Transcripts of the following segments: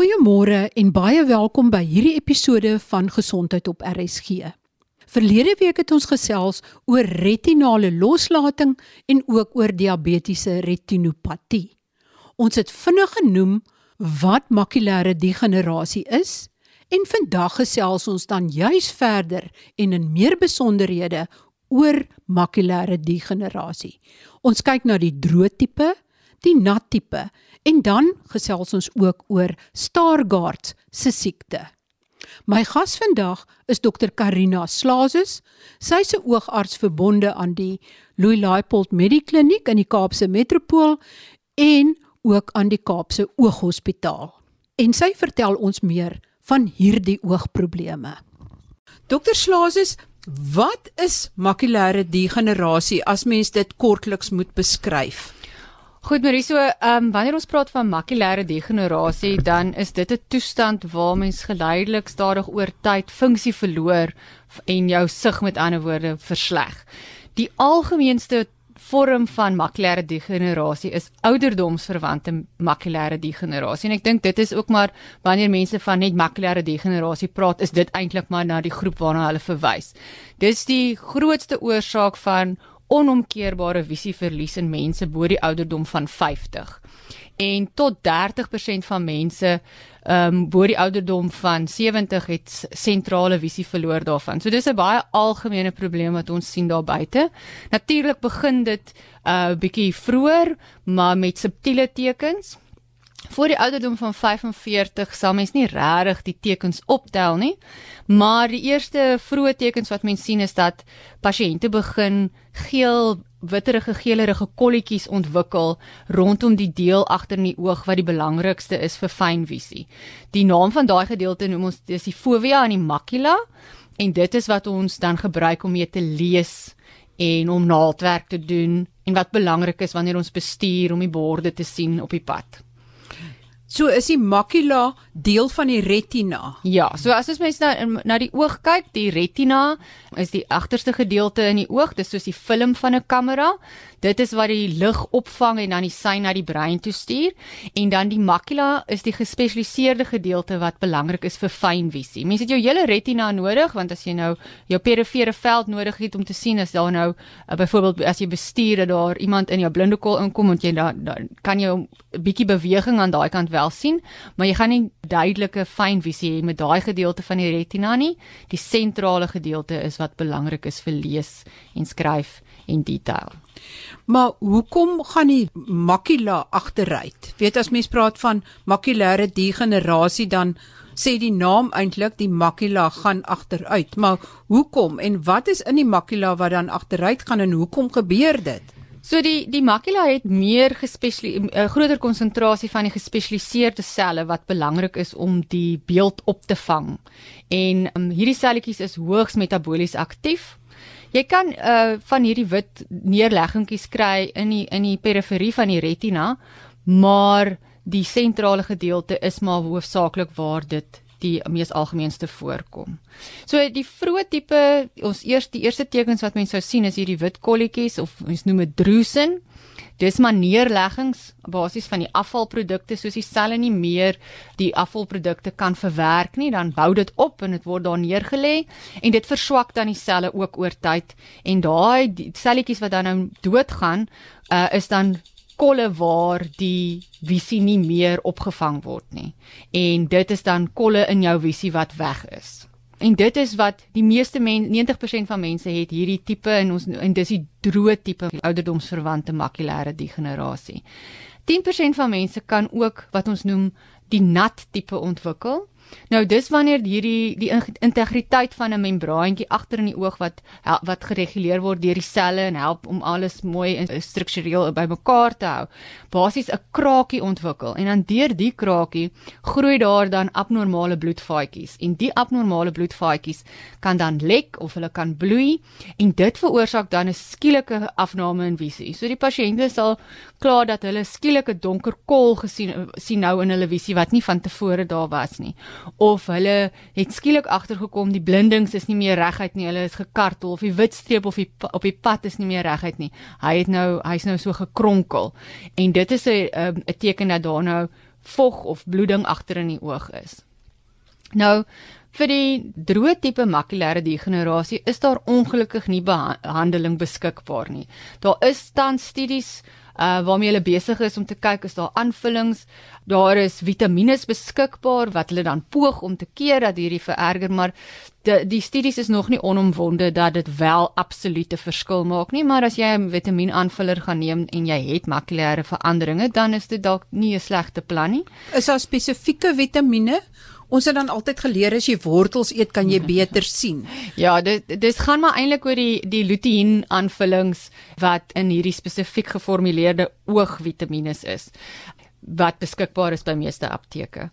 Goeiemôre en baie welkom by hierdie episode van Gesondheid op RSG. Verlede week het ons gesels oor retinale loslating en ook oor diabetiese retinopatie. Ons het vinnig genoem wat makulêre degenerasie is en vandag gesels ons dan juis verder en in meer besonderhede oor makulêre degenerasie. Ons kyk na die droë tipe, die nat tipe En dan gesels ons ook oor Stargardt se siekte. My gas vandag is dokter Karina Slazes. Sy's 'n oogarts verbonde aan die Louis Laipold Medikliniek in die Kaapse Metropool en ook aan die Kaapse Ooghospitaal. En sy vertel ons meer van hierdie oogprobleme. Dokter Slazes, wat is makulêre degenerasie as mens dit kortliks moet beskryf? Goed Mariso, ehm um, wanneer ons praat van makulêre degenerasie, dan is dit 'n toestand waar mens geleidelik stadig oor tyd funksie verloor en jou sig met ander woorde versleg. Die algemeenste vorm van makulêre degenerasie is ouderdomsverwante makulêre degenerasie en ek dink dit is ook maar wanneer mense van net makulêre degenerasie praat, is dit eintlik maar na die groep waarna hulle verwys. Dis die grootste oorsaak van onomkeerbare visieverlies in mense bo die ouderdom van 50. En tot 30% van mense ehm um, bo die ouderdom van 70 het sentrale visie verloor daarvan. So dis 'n baie algemene probleem wat ons sien daar buite. Natuurlik begin dit 'n uh, bietjie vroeër, maar met subtiele tekens. Voor die ouderdom van 45 sal mens nie regtig die tekens optel nie, maar die eerste vroeë tekens wat mens sien is dat pasiënte begin geel witterige geelerige kolletjies ontwikkel rondom die deel agter in die oog wat die belangrikste is vir fynvisie. Die naam van daai gedeelte noem ons dis die fovea en die macula en dit is wat ons dan gebruik om mee te lees en om naaldwerk te doen en wat belangrik is wanneer ons bestuur om die borde te sien op die pad. So is die makula deel van die retina. Ja, so as ons mens na na die oog kyk, die retina is die agterste gedeelte in die oog, dis soos die film van 'n kamera. Dit is wat die lig opvang en dan die sein na die brein toe stuur en dan die makula is die gespesialiseerde gedeelte wat belangrik is vir fynvisie. Mense het jou hele retina nodig want as jy nou jou perifere veld nodig het om te sien as daar nou uh, byvoorbeeld as jy bestuur dat daar iemand in jou blinde kol inkom en jy dan kan jy 'n bietjie beweging aan daai kant wel sien, maar jy gaan nie duidelike fynvisie hê met daai gedeelte van die retina nie. Die sentrale gedeelte is wat belangrik is vir lees en skryf en detail. Maar hoekom gaan die makula agteruit? Weet as mens praat van makulêre degenerasie dan sê die naam eintlik die makula gaan agteruit. Maar hoekom en wat is in die makula wat dan agteruit gaan en hoekom gebeur dit? So die die makula het meer gespesialiseerde 'n uh, groter konsentrasie van die gespesialiseerde selle wat belangrik is om die beeld op te vang. En um, hierdie selletjies is hoogs metabolies aktief Jy kan uh van hierdie wit neerleggingkies kry in die in die periferie van die retina, maar die sentrale gedeelte is maar hoofsaaklik waar dit die mees algemeenste voorkom. So die vroeë tipe ons eers die eerste tekens wat mense sou sien is hierdie wit kolletjies of ons noem dit drusen. Dis maar neerleggings basies van die afvalprodukte soos die selle nie meer die afvalprodukte kan verwerk nie, dan bou dit op en dit word daar neergelê en dit verswak dan die selle ook oor tyd en daai selletjies wat dan nou doodgaan, uh, is dan kolle waar die visie nie meer opgevang word nie. En dit is dan kolle in jou visie wat weg is. En dit is wat die meeste men 90% van mense het hierdie tipe en ons en dis die droë tipe ouderdomsverwante makulêre degenerasie. 10% van mense kan ook wat ons noem die nat tipe ontwikkel. Nou dis wanneer hierdie die integriteit van 'n membraantjie agter in die oog wat wat gereguleer word deur die selle en help om alles mooi en struktureel bymekaar te hou. Basies 'n krakie ontwikkel en dan deur die krakie groei daar dan abnormale bloedvaatjies en die abnormale bloedvaatjies kan dan lek of hulle kan bloei en dit veroorsaak dan 'n skielike afname in visie. So die pasiënte sal klaar dat hulle skielike donker kol gesien sien nou in hulle visie wat nie van tevore daar was nie of hulle het skielik agtergekom die blindings is nie meer reguit nie, hulle is gekartel of die wit streep of die op die pad is nie meer reguit nie. Hy het nou hy's nou so gekronkel. En dit is 'n 'n teken dat daar nou vog of bloeding agter in die oog is. Nou vir die droë tipe makulêre degenerasie is daar ongelukkig nie behandeling beskikbaar nie. Daar is tans studies uh waarmee hulle besig is om te kyk is daar aanvullings, daar is vitamiene beskikbaar wat hulle dan poog om te keer dat hierdie vererger, maar die die studies is nog nie onomwonde dat dit wel absolute verskil maak nie, maar as jy 'n vitamienaanvuller gaan neem en jy het makulêre veranderinge, dan is dit dalk nie 'n slegte plan nie. Is daar spesifieke vitamiene Ons het dan altyd geleer as jy wortels eet kan jy beter sien. Ja, dit dis gaan maar eintlik oor die die lutein aanvullings wat in hierdie spesifiek geformuleerde oogvitamiene is wat beskikbaar is by meeste apteke.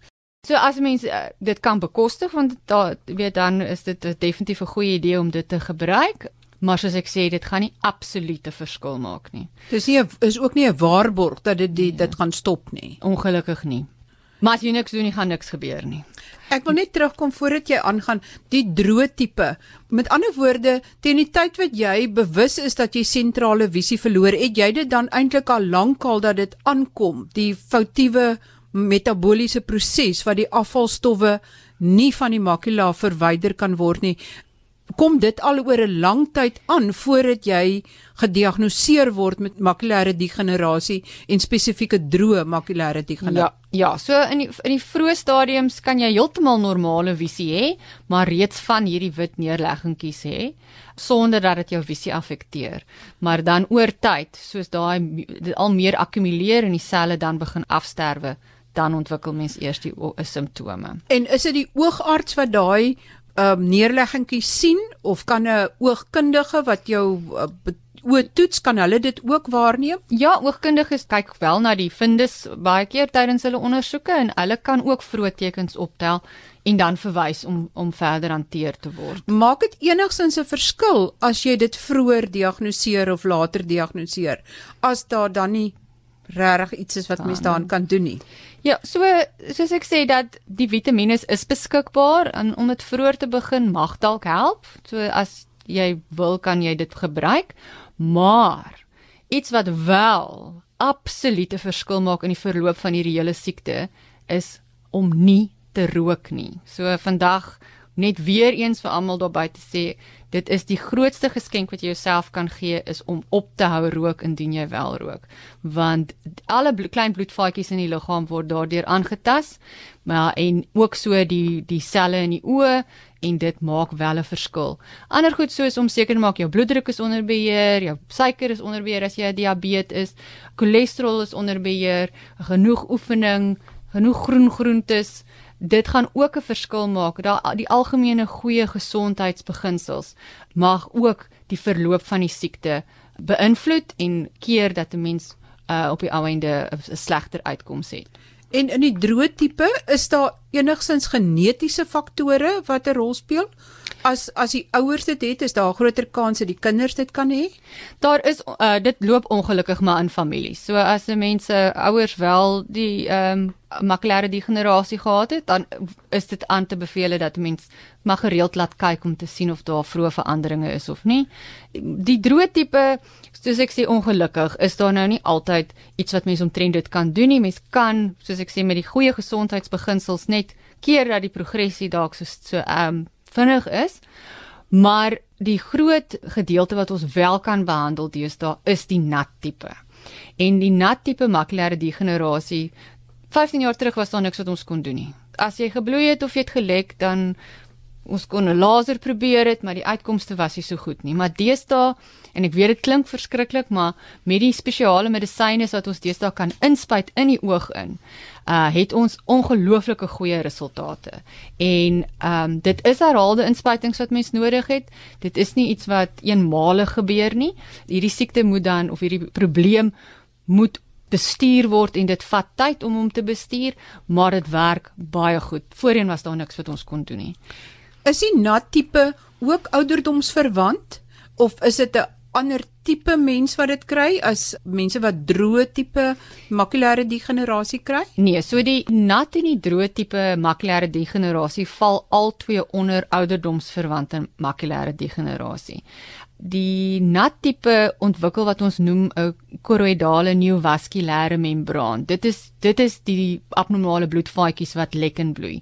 So as mense uh, dit kan bekostig want daar weet dan is dit definitief 'n goeie idee om dit te gebruik. Maar soos ek sê, dit gaan nie absolute verskil maak nie. Dis nie is ook nie 'n waarborg dat dit die, dit gaan stop nie. Ongelukkig nie. Maar as jy niks doen nie, gaan niks gebeur nie. Ek wil net terugkom voordat jy aangaan die droë tipe. Met ander woorde, teen die tyd wat jy bewus is dat jy sentrale visie verloor, het jy dit dan eintlik al lankal dat dit aankom, die foutiewe metabooliese proses wat die afvalstowwe nie van die makula verwyder kan word nie kom dit al oor 'n lang tyd aan voordat jy gediagnoseer word met makulêre degenerasie en spesifieke droë makulêre degenerasie. Ja, ja, so in die in die vroeë stadiums kan jy heeltemal normale visie hê, maar reeds van hierdie wit neerleggingkies hê sonder dat dit jou visie affekteer. Maar dan oor tyd, soos daai al meer akkumuleer en die selle dan begin afsterwe, dan ontwikkel mens eers die simptome. En is dit die oogarts wat daai um, neerleggingkie sien of kan 'n oogkundige wat jou uh, oë toets kan hulle dit ook waarneem? Ja, oogkundiges kyk wel na die vindus baie keer tydens hulle ondersoeke en hulle kan ook vroeë tekens optel en dan verwys om om verder hanteer te word. Maak dit enigsins 'n verskil as jy dit vroeër diagnoseer of later diagnoseer as daar dan nie regtig iets is wat mens daaraan kan doen nie. Ja, so soos ek sê dat die vitamiene is beskikbaar en om dit vroeër te begin mag dalk help. So as jy wil kan jy dit gebruik. Maar iets wat wel absolute verskil maak in die verloop van hierdie hele siekte is om nie te rook nie. So vandag net weer eens vir almal daar buite sê dit is die grootste geskenk wat jy jouself kan gee is om op te hou rook indien jy wel rook want alle blo klein bloedvaatjies in die liggaam word daardeur aangetas maar en ook so die die selle in die oë en dit maak wel 'n verskil. Ander goed soos om seker te maak jou bloeddruk is onder beheer, jou suiker is onder beheer as jy diabetes is, cholesterol is onder beheer, genoeg oefening, genoeg groen groentes, dit gaan ook 'n verskil maak. Daar die algemene goeie gesondheidsbeginsels mag ook die verloop van die siekte beïnvloed en keer dat 'n mens uh, op die einde 'n slegter uitkoms het. En in die droë tipe is daar enigsins genetiese faktore wat 'n rol speel? as as die ouers dit het, is daar 'n groter kans dat die kinders dit kan hê. Daar is uh, dit loop ongelukkig maar in families. So as 'n mense ouers wel die ehm um, makulêre degenerasie gehad het, dan is dit aan te beveel dat mens mag gereeld laat kyk om te sien of daar vroeë veranderinge is of nie. Die droë tipe soos ek sê ongelukkig is daar nou nie altyd iets wat mens omtrent dit kan doen nie. Mens kan soos ek sê met die goeie gesondheidsbeginsels net keer dat die progressie dalk so so ehm um, vinnig is. Maar die groot gedeelte wat ons wel kan behandel deesdae is die nat tipe. En die nat tipe makulêre degenerasie 15 jaar terug was daar niks wat ons kon doen nie. As jy gebloei het of jy het gelek, dan ons kon 'n laser probeer het, maar die uitkomste was nie so goed nie. Maar deesdae en ek weet dit klink verskriklik, maar met die spesiale medisyne wat ons deesdae kan inspuit in die oog in, uh het ons ongelooflike goeie resultate. En ehm um, dit is herhaalde inspuitings wat mens nodig het. Dit is nie iets wat eenmalig gebeur nie. Hierdie siekte moet dan of hierdie probleem moet bestuur word en dit vat tyd om hom te bestuur, maar dit werk baie goed. Voorheen was daar niks wat ons kon doen nie. Is die nat tipe ook ouderdomsverwant of is dit 'n ander tipe mens wat dit kry as mense wat droë tipe makulêre degenerasie kry? Nee, so die nat en die droë tipe makulêre degenerasie val albei onder ouderdomsverwante makulêre degenerasie die nat tipe ontwikkel wat ons noem 'n koroidale neovaskulêre membraan. Dit is dit is die abnormale bloedvaatjies wat lek en bloei.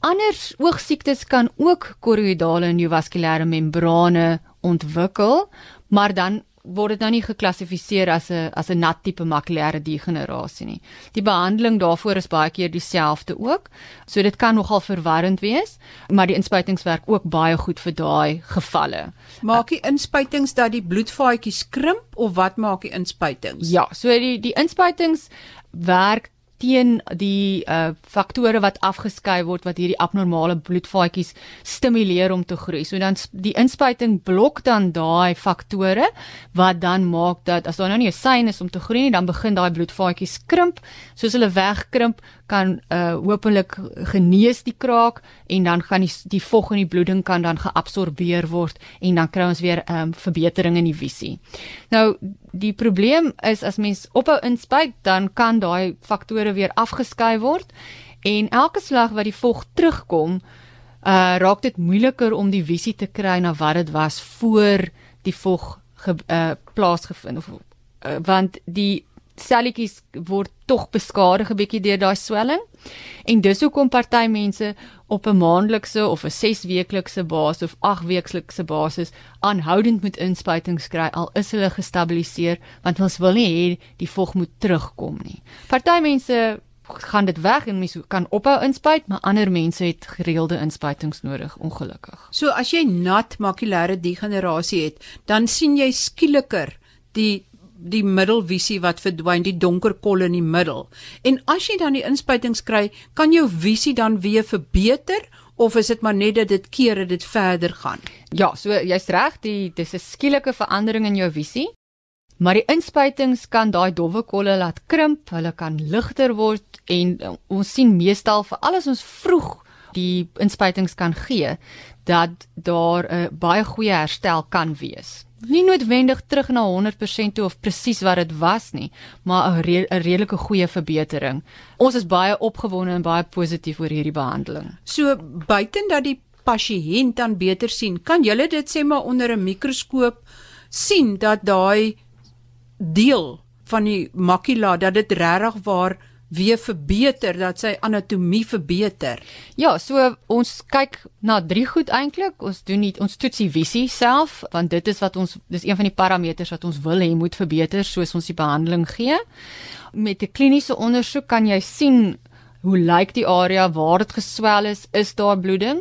Ander oogsiektes kan ook koroidale neovaskulêre membrane ontwikkel, maar dan word dit nou nie geklassifiseer as 'n as 'n nat tipe makulêre degenerasie nie. Die behandeling daarvoor is baie keer dieselfde ook. So dit kan nogal verwarrend wees, maar die inspuitings werk ook baie goed vir daai gevalle. Maak die inspuitings dat die bloedvaatjies krimp of wat maak die inspuitings? Ja, so die die inspuitings werk teen die uh faktore wat afgeskei word wat hierdie abnormale bloedvaatjies stimuleer om te groei. So dan die inspuiting blok dan daai faktore wat dan maak dat as daar nou nie 'n sein is om te groei nie, dan begin daai bloedvaatjies krimp. Soos hulle wegkrimp, kan uh hopelik genees die kraak en dan gaan die die vog in die bloeding kan dan geabsorbeer word en dan kry ons weer um verbetering in die visie. Nou die probleem is as mens ophou inspuit, dan kan daai faktore weer afgeskei word en elke slag wat die vog terugkom, uh raak dit moeiliker om die visie te kry na wat dit was voor die vog ge, uh plaasgevind of uh, want die selletjies word tog beskadig 'n bietjie deur daai swelling. En dis hoekom party mense op 'n maandelikse of 'n 6 weeklikse basis of 8 weeklikse basis aanhoudend met inspuitings kry al is hulle gestabiliseer want ons wil nie hê die vog moet terugkom nie. Party mense gaan dit weg en mense kan ophou inspuit, maar ander mense het gereelde inspuitings nodig ongelukkig. So as jy nat makulêre degenerasie het, dan sien jy skieliker die die middelvisie wat verdwyn, die donker kol in die middel. En as jy dan die inspuitings kry, kan jou visie dan weer verbeter of is dit maar net dat dit keer dat dit verder gaan? Ja, so jy's reg, die dis 'n skielike verandering in jou visie. Maar die inspuitings kan daai dowwe kolle laat krimp, hulle kan ligter word en uh, ons sien meestal vir alles ons vroeg die inspuitings kan gee dat daar 'n uh, baie goeie herstel kan wees nie noodwendig terug na 100% toe of presies wat dit was nie, maar 'n re redelike goeie verbetering. Ons is baie opgewonde en baie positief oor hierdie behandeling. So buiten dat die pasiënt dan beter sien, kan jy dit sê maar onder 'n mikroskoop sien dat daai deel van die makula dat dit regtig waar weer verbeter dat sy anatomie verbeter. Ja, so ons kyk na drie goed eintlik. Ons doen nie ons toets die visie self want dit is wat ons dis een van die parameters wat ons wil hê moet verbeter soos ons die behandeling gee. Met 'n kliniese ondersoek kan jy sien hoe lyk die area waar dit geswel is, is daar bloeding?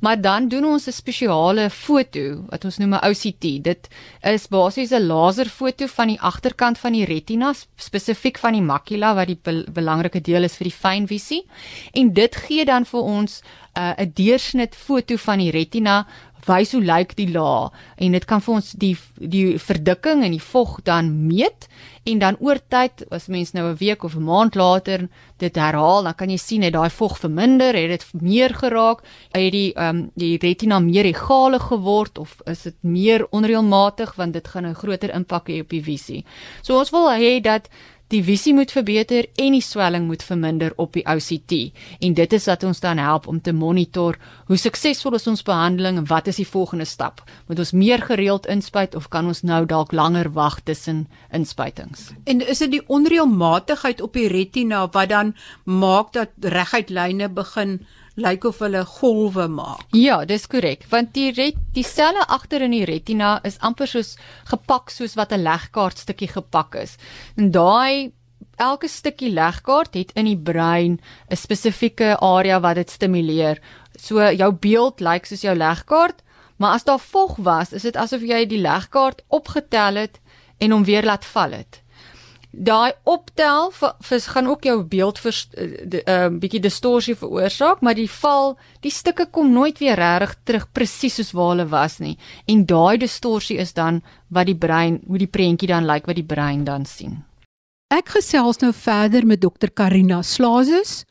Maar dan doen ons 'n spesiale foto wat ons noem 'n OCT. Dit is basies 'n laserfoto van die agterkant van die retina, spesifiek van die makula wat die be belangrike deel is vir die fynvisie. En dit gee dan vir ons uh, 'n uh, deursnit foto van die retina wys hoe lyk die laag en dit kan vir ons die die verdikking en die vog dan meet en dan oor tyd as mens nou 'n week of 'n maand later dit herhaal dan kan jy sien het daai vog verminder het dit meer geraak het die ehm um, die retina meer egale geword of is dit meer onreëlmatig want dit gaan 'n groter impak hê op die visie. So ons wil hê dat die visie moet verbeter en die swelling moet verminder op die OCT en dit is wat ons dan help om te monitor hoe suksesvol is ons behandeling en wat is die volgende stap. Moet ons meer gereeld inspuit of kan ons nou dalk langer wag tussen inspuitings? En is dit die onreëlmatigheid op die retina wat dan maak dat reguit lyne begin lyk of hulle golwe maak. Ja, dis korrek, want die ret, die selle agter in die retina is amper soos gepak soos wat 'n legkaart stukkie gepak is. En daai elke stukkie legkaart het in die brein 'n spesifieke area wat dit stimuleer. So jou beeld lyk soos jou legkaart, maar as daar vog was, is dit asof jy die legkaart opgetel het en hom weer laat val het daai optel vir gaan ook jou beeld vir 'n uh, bietjie distorsie veroorsaak, maar die val, die stukke kom nooit weer reg terug presies soos waar hulle was nie. En daai distorsie is dan wat die brein, hoe die prentjie dan lyk wat die brein dan sien. Ek gesels nou verder met dokter Karina Slazes,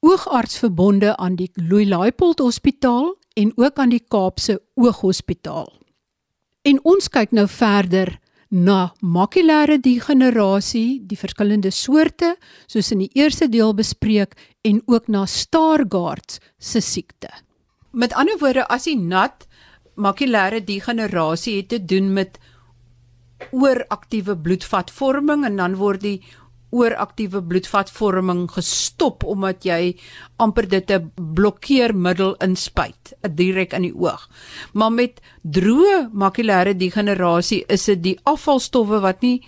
oogarts verbonde aan die Louis Laipold Hospitaal en ook aan die Kaapse Ooghospitaal. En ons kyk nou verder na makulêre degenerasie, die verskillende soorte soos in die eerste deel bespreek en ook na Stargardt se siekte. Met ander woorde, as jy nat makulêre degenerasie het te doen met ooraktiewe bloedvatvorming en dan word die ooraktiewe bloedvatvorming gestop omdat jy amper dit 'n blokkeermiddel inspuit direk in die oog. Maar met droë makulêre degenerasie is dit die afvalstowwe wat nie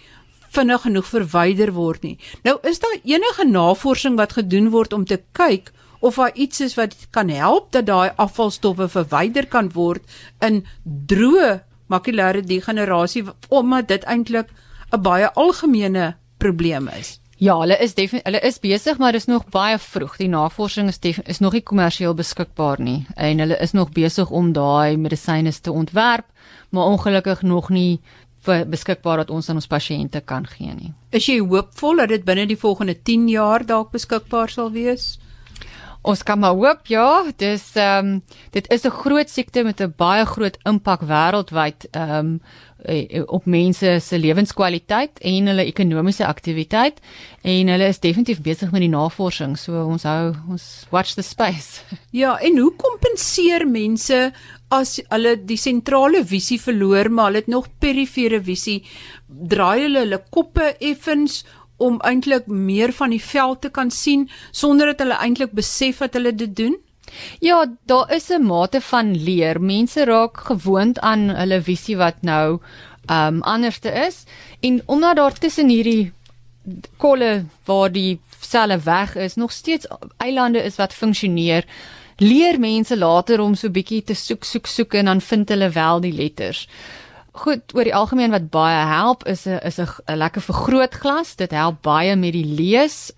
vinnig genoeg verwyder word nie. Nou is daar enige navorsing wat gedoen word om te kyk of daar iets is wat kan help dat daai afvalstowwe verwyder kan word in droë makulêre degenerasie omdat dit eintlik 'n baie algemene probleem is. Ja, hulle is definitief hulle is besig, maar dis nog baie vroeg. Die navorsing is is nog nie kommersieel beskikbaar nie en hulle is nog besig om daai medisyne te ontwerp, maar ongelukkig nog nie beskikbaar dat ons aan ons pasiënte kan gee nie. Is jy hoopvol dat dit binne die volgende 10 jaar dalk beskikbaar sal wees? Ons kan maar hoop, ja. Dis ehm um, dit is 'n groot siekte met 'n baie groot impak wêreldwyd ehm um, op mense se lewenskwaliteit en hulle ekonomiese aktiwiteit en hulle is definitief besig met die navorsing. So ons hou ons watch the space. Ja, en hoe kompenseer mense as hulle die sentrale visie verloor, maar hulle het nog perifere visie? Draai hulle hulle koppe effens om eintlik meer van die veld te kan sien sonder dat hulle eintlik besef wat hulle dit doen? Ja, daar is 'n mate van leer. Mense raak gewoond aan hulle visie wat nou um, anderste is en omdat daar tussen hierdie kolle waar die selle weg is, nog steeds eilande is wat funksioneer. Leer mense later om so bietjie te soek soek soek en dan vind hulle wel die letters. Goed, oor die algemeen wat baie help is 'n is 'n lekker vergrootglas. Dit help baie met die lees.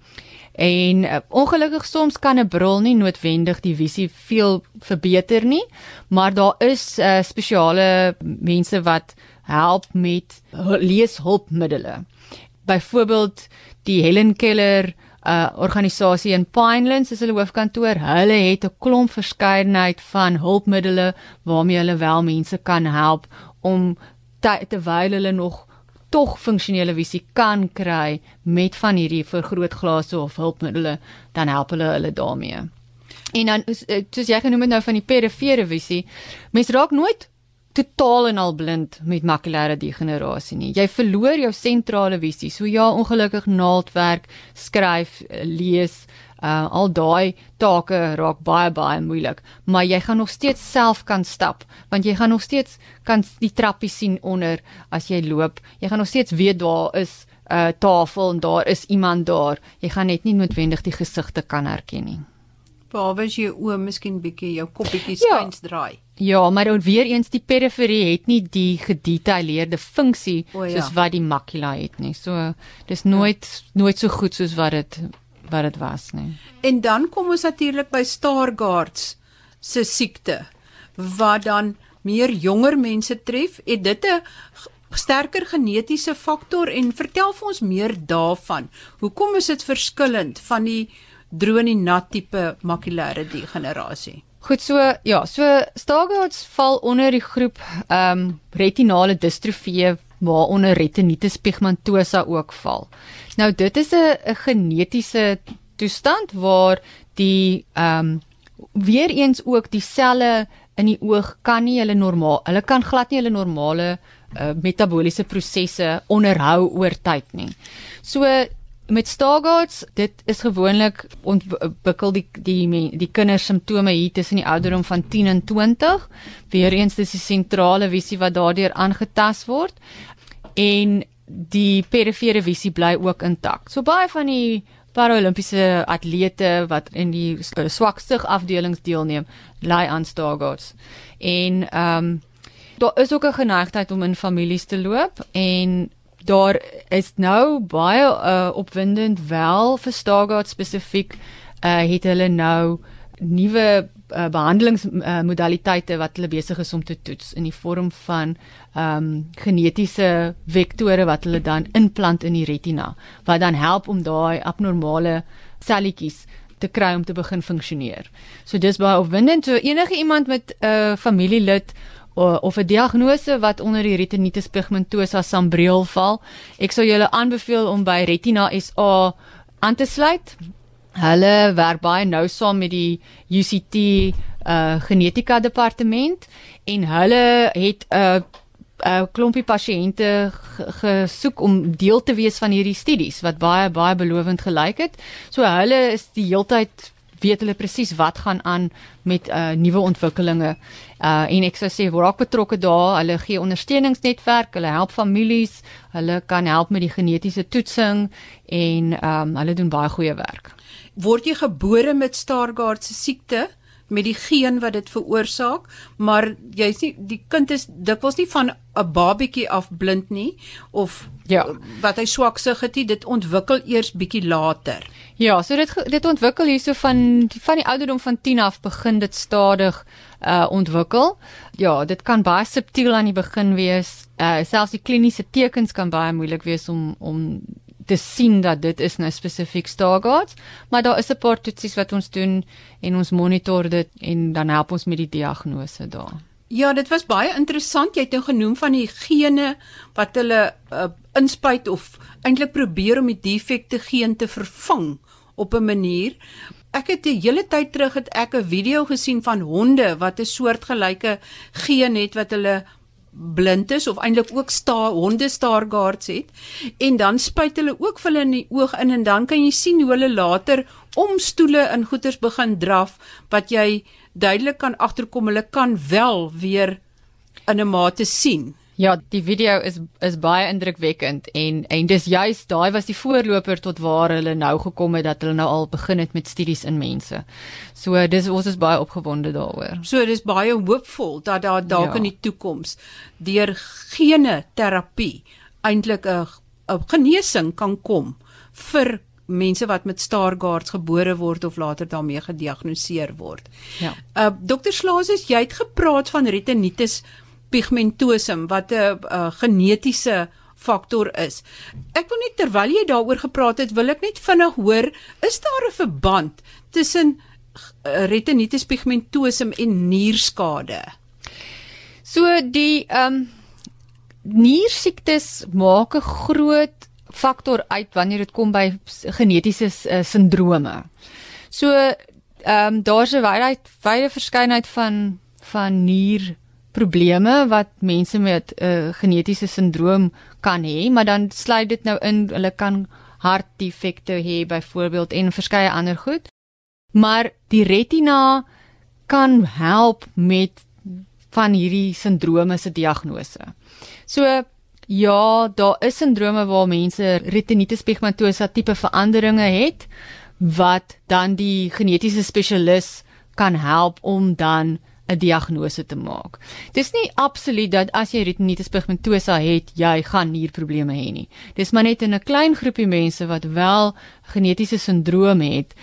En uh, ongelukkig soms kan 'n bril nie noodwendig die visie veel verbeter nie, maar daar is uh, spesiale mense wat help met leeshulpmiddels. Byvoorbeeld die Helen Keller uh organisasie in Pinelands is hulle hoofkantoor. Hulle het 'n klomp verskeidenheid van hulpmiddels waarmee hulle wel mense kan help om terwyl hulle nog tog funksionele visie kan kry met van hierdie vergrootglase of hulpmiddels, dan help hulle hulle daarmee. En dan eh, soos jy genoem het nou van die perifere visie, mens raak nooit totaal en al blind met makulêre degenerasie nie. Jy verloor jou sentrale visie. So ja, ongelukkig naaldwerk, skryf, eh, lees, uh, al daai take raak baie baie moeilik, maar jy gaan nog steeds self kan stap, want jy gaan nog steeds kan die trappie sien onder as jy loop. Jy gaan nog steeds weet daar is 'n uh, tafel en daar is iemand daar. Jy gaan net nie noodwendig die gesigte kan herken nie. Behalwe as jy oë miskien bietjie jou koppietjie skuins ja. draai. Ja, maar dan weer eens die periferie het nie die gedetailleerde funksie ja. soos wat die makula het nie. So dis nooit ja. nooit so goed soos wat dit wat dit was nie. En dan kom ons natuurlik by Stargardt se siekte wat dan meer jonger mense tref. Het dit 'n sterker genetiese faktor en vertel vir ons meer daarvan. Hoekom is dit verskillend van die droë nat tipe makulêre degenerasie. Goed so, ja, so Stargardt val onder die groep ehm um, retinale distrofie waaronder retinitis pigmentosa ook val. Nou dit is 'n 'n genetiese toestand waar die ehm um, weer eens ook die selle in die oog kan nie hulle normaal, hulle kan glad nie hulle normale uh, metabooliese prosesse onderhou oor tyd nie. So Met Stargardt's, dit is gewoonlik ontwikkel die die die kinders simptome hier tussen die ouderdom van 10 en 20. Weereens dis die sentrale visie wat daardeur aangetast word en die perifere visie bly ook intact. So baie van die paralimpiese atlete wat in die swakste afdelings deelneem, ly aan Stargardt's. En ehm um, daar is ook 'n geneigtheid om in families te loop en daar is nou baie uh, opwindend wel vir Stargardt spesifiek uh, het hulle nou nuwe uh, behandelingsmodaliteite uh, wat hulle besig is om te toets in die vorm van ehm um, genetiese vektore wat hulle dan inplant in die retina wat dan help om daai abnormale selletjies te kry om te begin funksioneer. So dis baie opwindend. So enige iemand met 'n uh, familielid of 'n diagnose wat onder die retinitis pigmentosa sambreel val. Ek sou julle aanbeveel om by Retina SA aan te sluit. Hulle werk baie nou saam met die UCT uh genetika departement en hulle het 'n uh, 'n uh, klompie pasiënte gesoek om deel te wees van hierdie studies wat baie baie belovend gelyk het. So hulle is die heeltyd weet hulle presies wat gaan aan met uh nuwe ontwikkelinge. Uh en ek sou sê raak betrokke daar. Hulle gee ondersteuningsnetwerk, hulle help families, hulle kan help met die genetiese toetsing en um hulle doen baie goeie werk. Word jy gebore met Stargardt se siekte? met die geen wat dit veroorsaak, maar jy sien die kind is dikwels nie van 'n babietjie af blind nie of ja, wat hy swak sig het, dit ontwikkel eers bietjie later. Ja, so dit dit ontwikkel hierso van van die ouderdom van 10 af begin dit stadig uh ontwikkel. Ja, dit kan baie subtiel aan die begin wees. Uh selfs die kliniese tekens kan baie moeilik wees om om te sien dat dit is nou spesifiek Stargardt, maar daar is 'n paar toetsies wat ons doen en ons monitor dit en dan help ons met die diagnose daar. Ja, dit was baie interessant. Jy het nou genoem van die gene wat hulle uh, inspuit of eintlik probeer om die defekte geen te vervang op 'n manier. Ek het 'n hele tyd terug het ek 'n video gesien van honde wat 'n soortgelyke geen het wat hulle blind is of eintlik ook sta honde staargaards het en dan spuit hulle ook vir hulle in die oog in en dan kan jy sien hoe hulle later om stoele in goeters begin draf wat jy duidelik kan agterkom hulle kan wel weer in 'n mate sien Ja, die video is is baie indrukwekkend en en dis juist daai was die voorloper tot waar hulle nou gekom het dat hulle nou al begin het met studies in mense. So dis ons is baie opgewonde daaroor. So dis baie hoopvol dat daar dalk ja. in die toekoms deur gene terapie eintlik 'n 'n genesing kan kom vir mense wat met Stargardt gebore word of later daarmee gediagnoseer word. Ja. Uh dokter Slaas, jy het gepraat van retinitis pigmentosum wat 'n uh, genetiese faktor is. Ek wil net terwyl jy daaroor gepraat het, wil ek net vinnig hoor, is daar 'n verband tussen uh, retinitis pigmentosum en nierskade? So die ehm um, niersiektes maak 'n groot faktor uit wanneer dit kom by genetiese uh, sindrome. So ehm um, daar's 'n wye wye verskeidenheid van van nier probleme wat mense met 'n uh, genetiese sindroom kan hê, maar dan sluit dit nou in hulle kan hartdefekte hê byvoorbeeld en verskeie ander goed. Maar die retina kan help met van hierdie sindrome se diagnose. So ja, daar is sindrome waar mense retinitis pigmentosa tipe veranderinge het wat dan die genetiese spesialis kan help om dan 'n diagnose te maak. Dis nie absoluut dat as jy retinitis pigmentosa het, jy gaan nierprobleme hê nie. Dis maar net in 'n klein groepie mense wat wel genetiese sindroom het,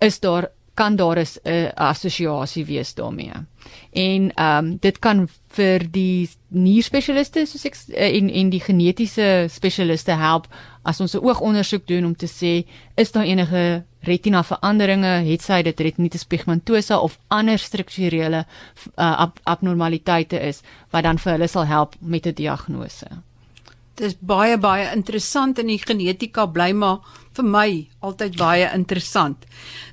is daar kan daar 'n assosiasie wees daarmee. En ehm um, dit kan vir die nierspesialiste soos ek en en die genetiese spesialiste help as ons 'n oogondersoek doen om te sê is daar enige retina veranderinge, het sy dit retinitis pigmentosa of ander strukturele uh, ab abnormaliteite is wat dan vir hulle sal help met 'n diagnose. Dis baie baie interessant en die genetika bly maar vir my altyd baie interessant.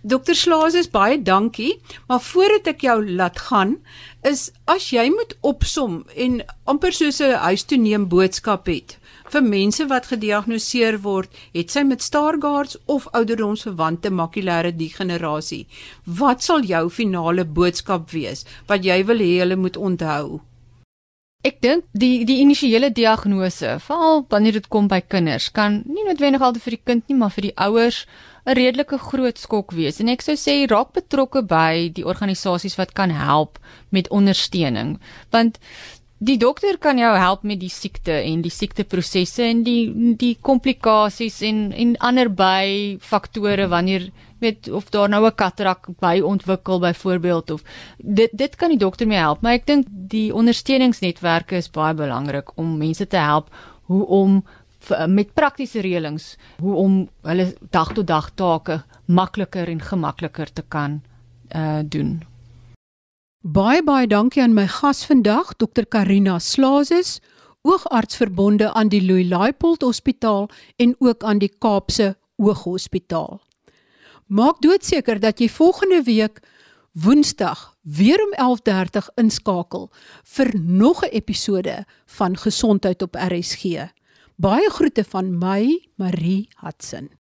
Dokter Slaas is baie dankie, maar voordat ek jou laat gaan, is as jy moet opsom en amper soos 'n huis toe neem boodskap het vir mense wat gediagnoseer word, het sy met Stargardts of ouderdomsverwante makulêre degenerasie. Wat sal jou finale boodskap wees wat jy wil hê hulle moet onthou? Ek dink die die initiële diagnose, veral wanneer dit kom by kinders, kan nie noodwendig altyd vir die kind nie, maar vir die ouers 'n redelike groot skok wees. En ek sou sê raak betrokke by die organisasies wat kan help met ondersteuning, want Die dokter kan jou help met die siekte en die siekteprosesse en die die komplikasies en en ander by faktore wanneer weet of daar nou 'n katarak by ontwikkel byvoorbeeld of dit dit kan die dokter mee help maar ek dink die ondersteuningsnetwerke is baie belangrik om mense te help hoe om met praktiese reëlings hoe om hulle dag tot dag take makliker en gemakliker te kan uh doen Baie baie dankie aan my gas vandag, Dr. Karina Slazes, oogartsverbonde aan die Louis Laipold Hospitaal en ook aan die Kaapse Ooghospitaal. Maak doodseker dat jy volgende week Woensdag weer om 11:30 inskakel vir nog 'n episode van Gesondheid op RSG. Baie groete van my, Marie Hudson.